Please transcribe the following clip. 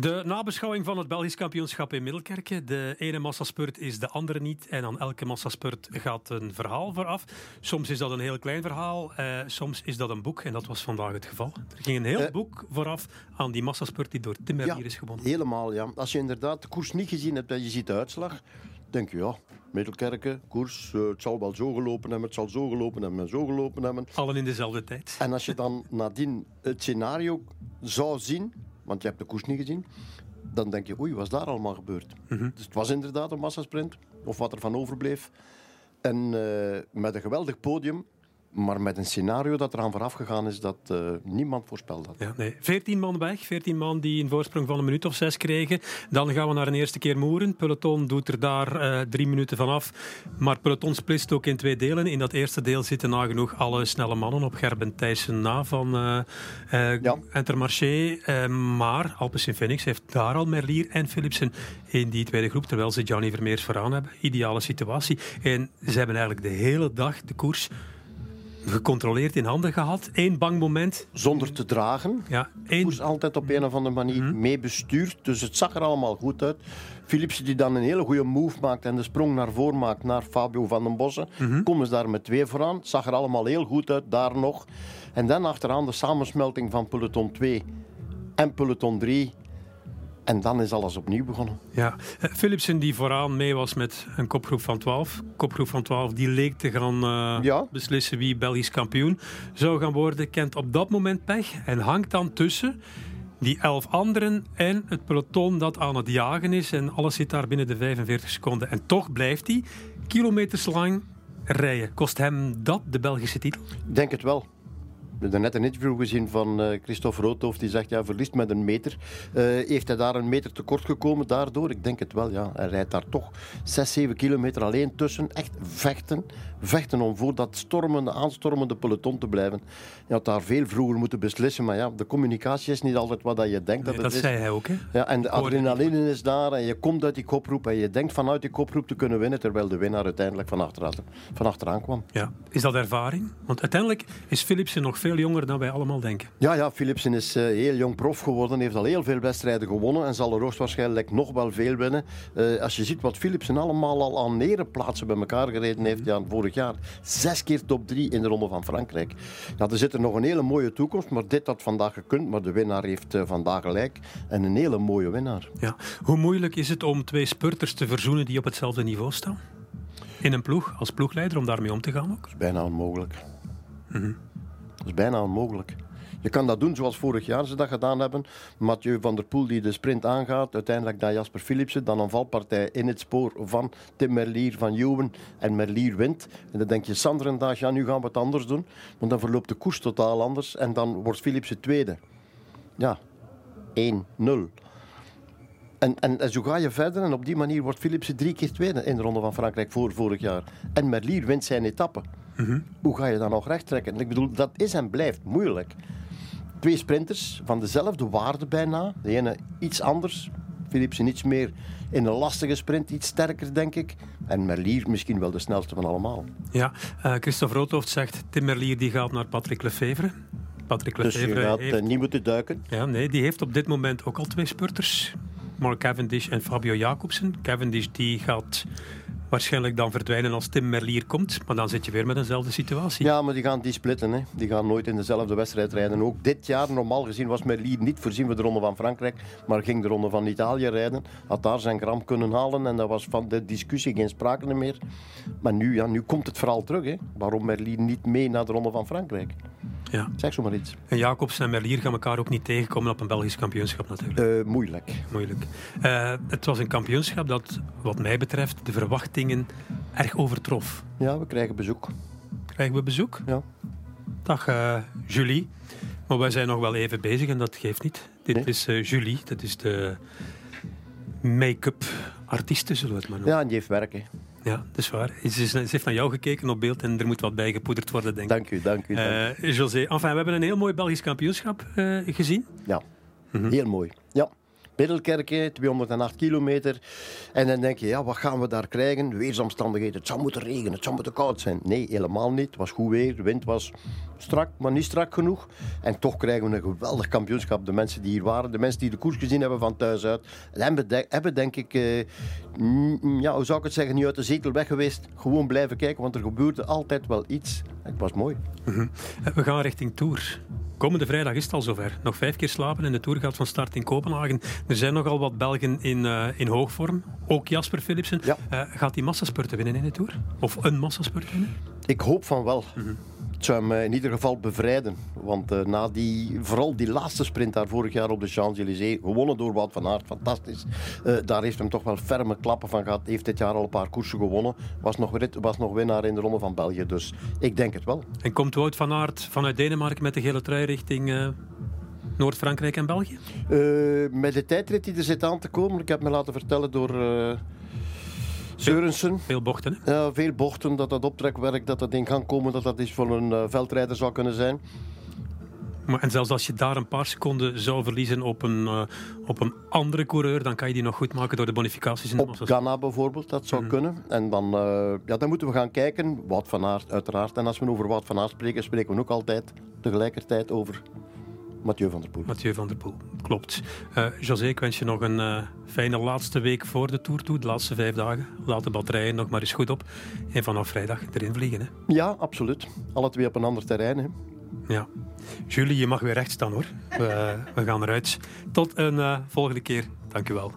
De nabeschouwing van het Belgisch kampioenschap in Middelkerken. De ene massaspurt is de andere niet. En aan elke massaspurt gaat een verhaal vooraf. Soms is dat een heel klein verhaal, eh, soms is dat een boek. En dat was vandaag het geval. Er ging een heel Eh. boek vooraf aan die massaspurt die door Timmerlier is gewonnen. helemaal. Ja. Als je inderdaad de koers niet gezien hebt en je ziet de uitslag, denk je ja, Middelkerken, koers, eh, het zal wel zo gelopen hebben, het zal zo gelopen hebben en zo gelopen hebben. Allen in dezelfde tijd. En als je dan nadien het scenario zou zien, want je hebt de koers niet gezien, dan denk je, oei, wat is daar allemaal gebeurd? Mhm. Dus het was inderdaad een massasprint, of wat er van overbleef. En eh, met een geweldig podium, maar met een scenario dat eraan vooraf gegaan is dat eh, niemand voorspeld had. Ja, nee. 14 man weg, 14 man die een voorsprong van een minuut of zes kregen. Dan gaan we naar een eerste keer moeren. Peloton doet er daar eh, drie minuten vanaf. Maar peloton splitst ook in twee delen. In dat eerste deel zitten nagenoeg alle snelle mannen op Gerben Thijssen na van eh eh Ja. Intermarché. Maar Alpecin Phoenix heeft daar al Merlier en Philipsen in die tweede groep. Terwijl ze Johnny Vermeers vooraan hebben. Ideale situatie. En ze hebben eigenlijk de hele dag de koers gecontroleerd in handen gehad. Eén bang moment. Zonder te dragen, Ja, één koers altijd op een of andere manier mee bestuurd. Dus het zag er allemaal goed uit. Philipsen die dan een hele goede move maakt en de sprong naar voren maakt naar Fabio van den Bossen. Komen ze daar met twee vooraan. Het zag er allemaal heel goed uit, daar nog. En dan achteraan de samensmelting van peloton 2 en peloton 3. En dan is alles opnieuw begonnen. Ja, Eh, Philipsen die vooraan mee was met een kopgroep van 12. Kopgroep van 12 die leek te gaan eh, Ja. beslissen wie Belgisch kampioen zou gaan worden, kent op dat moment pech en hangt dan tussen die elf anderen en het peloton dat aan het jagen is. En alles zit daar binnen de 45 seconden. En toch blijft hij kilometers lang rijden. Kost hem dat de Belgische titel? Ik denk het wel. We hebben net een interview gezien van eh, Christophe Roodhoofd. Die zegt, ja, verliest met een meter. Eh, heeft hij daar een meter tekort gekomen daardoor? Ik denk het wel, ja. Hij rijdt daar toch 6, 7 kilometer alleen tussen. Echt vechten. Vechten om voor dat stormende, aanstormende peloton te blijven. Je had daar veel vroeger moeten beslissen. Maar ja, de communicatie is niet altijd wat dat je denkt dat Nee, dat is. zei hij ook. Hè? Ja, en de adrenaline is daar en je komt uit die koproep en je denkt vanuit die koproep te kunnen winnen, terwijl de winnaar uiteindelijk van achteraan, van achteraan kwam. Ja. Is dat ervaring? Want uiteindelijk is Philipsen nog veel jonger dan wij allemaal denken. Ja, ja, Philipsen is eh, heel jong prof geworden, heeft al heel veel wedstrijden gewonnen en zal er hoogstwaarschijnlijk nog wel veel winnen. Eh, als je ziet wat Philipsen allemaal al aan nerenplaatsen bij elkaar gereden heeft, ja, vorig jaar zes keer top drie in de Ronde van Frankrijk. Ja, er zit er nog een hele mooie toekomst, maar dit had vandaag gekund, maar de winnaar heeft eh, vandaag gelijk en een hele mooie winnaar. Ja. Hoe moeilijk is het om twee spurters te verzoenen die op hetzelfde niveau staan? In een ploeg, als ploegleider, om daarmee om te gaan ook? Dat is bijna onmogelijk. Mhm. Is bijna onmogelijk. Je kan dat doen zoals vorig jaar ze dat gedaan hebben. Mathieu van der Poel die de sprint aangaat. Uiteindelijk dan Jasper Philipsen. Dan een valpartij in het spoor van Tim Merlier van Juwen. En Merlier wint. En dan denk je Sander en Daag, ja nu gaan we het anders doen. Want dan verloopt de koers totaal anders. En dan wordt Philipsen tweede. Ja, 1-0. En, en, en zo ga je verder en op die manier wordt Philipsen drie keer tweede in de Ronde van Frankrijk voor vorig jaar. En Merlier wint zijn etappe. Hoe ga je dat nog recht trekken? Ik bedoel, dat is en blijft moeilijk. Twee sprinters van dezelfde waarde bijna. De ene iets anders. Philipsen iets meer in een lastige sprint, iets sterker denk ik. En Merlier misschien wel de snelste van allemaal. Ja, eh Christophe Roodhoofd zegt Tim Merlier die gaat naar Patrick Lefevre. Patrick Dus je Lefevre gaat heeft, eh, niet moeten duiken. ja, nee, die heeft op dit moment ook al twee spurters. Mark Cavendish en Fabio Jacobsen. Cavendish die gaat waarschijnlijk dan verdwijnen als Tim Merlier komt. Maar dan zit je weer met eenzelfde situatie. Ja, maar die gaan die splitten. Hè. Die gaan nooit in dezelfde wedstrijd rijden. Ook dit jaar, normaal gezien, was Merlier niet voorzien voor de Ronde van Frankrijk. Maar ging de Ronde van Italië rijden. Had daar zijn gram kunnen halen. En dat was van de discussie geen sprake meer. Maar nu, ja, nu komt het verhaal terug. Hè. Waarom Merlier niet mee naar de Ronde van Frankrijk? Ja. Zeg zo maar iets. En Jacobsen en Merlier gaan elkaar ook niet tegenkomen op een Belgisch kampioenschap natuurlijk. Eh, moeilijk. Moeilijk. Eh, het was een kampioenschap dat, wat mij betreft, de verwachtingen erg overtrof. Ja, we krijgen bezoek. Krijgen we bezoek? Ja. Dag eh, Julie. Maar wij zijn nog wel even bezig en dat geeft niet. Dit Nee. is eh, Julie, dat is de make-up artieste, zullen we het maar noemen. Ja, en die heeft werk. Hè. Ja, dat is waar. Ze, is- ze heeft naar jou gekeken op beeld en er moet wat bij gepoederd worden, denk ik. Dank u, dank u. dank u. Eh, José, enfin, we hebben een heel mooi Belgisch kampioenschap gezien. Ja, Mhm. heel mooi. Ja. Middelkerke, 208 kilometer. En dan denk je, ja, wat gaan we daar krijgen? Weersomstandigheden, het zou moeten regenen, het zou moeten koud zijn. Nee, helemaal niet. Het was goed weer, de wind was strak, maar niet strak genoeg. En toch krijgen we een geweldig kampioenschap. De mensen die hier waren, de mensen die de koers gezien hebben van thuis uit, hebben denk ik, eh, ja, hoe zou ik het zeggen, niet uit de zetel weg geweest. Gewoon blijven kijken, want er gebeurde altijd wel iets. Het was mooi. Mhm. We gaan richting Tour. Komende vrijdag is het al zover. Nog vijf keer slapen en de Tour gaat van start in Kopenhagen. Er zijn nogal wat Belgen in, uh, in hoogvorm. Ook Jasper Philipsen. Ja. Uh, gaat hij massaspurten winnen in de Tour? Of een massaspurt winnen? Ik hoop van wel. Mm het zou hem in ieder geval bevrijden. Want uh, na die, vooral die laatste sprint daar vorig jaar op de Champs-Élysées, gewonnen door Wout van Aert, fantastisch. Uh, daar heeft hem toch wel ferme klappen van gehad. Heeft dit jaar al een paar koersen gewonnen. Was nog, was nog winnaar in de Ronde van België. Dus ik denk het wel. En komt Wout van Aert vanuit Denemarken met de gele trui richting... Uh... Noord-Frankrijk en België? met de tijdrit die er zit aan te komen. Ik heb me laten vertellen door Seurensen. Veel bochten. Ja, veel bochten. Dat dat optrekwerk dat dat in gang komen, dat dat iets voor een uh, veldrijder zou kunnen zijn. Maar, en zelfs als je daar een paar seconden zou verliezen op een, uh, op een andere coureur, dan kan je die nog goed maken door de bonificaties. In op Ghana bijvoorbeeld, dat zou mm. kunnen. En dan, uh, ja, dan moeten we gaan kijken. Wout van Aert, uiteraard. En als we over Wout van Aert spreken, spreken we ook altijd tegelijkertijd over Mathieu van der Poel. Mathieu van der Poel, klopt. Uh, José, ik wens je nog een uh, fijne laatste week voor de Tour toe, de laatste vijf dagen. Laat de batterijen nog maar eens goed op. En vanaf vrijdag erin vliegen. Hè? Ja, absoluut. Alle twee op een ander terrein. Hè? Ja. Julie, je mag weer recht staan hoor. We, we gaan eruit. Tot een uh, volgende keer. Dank u wel.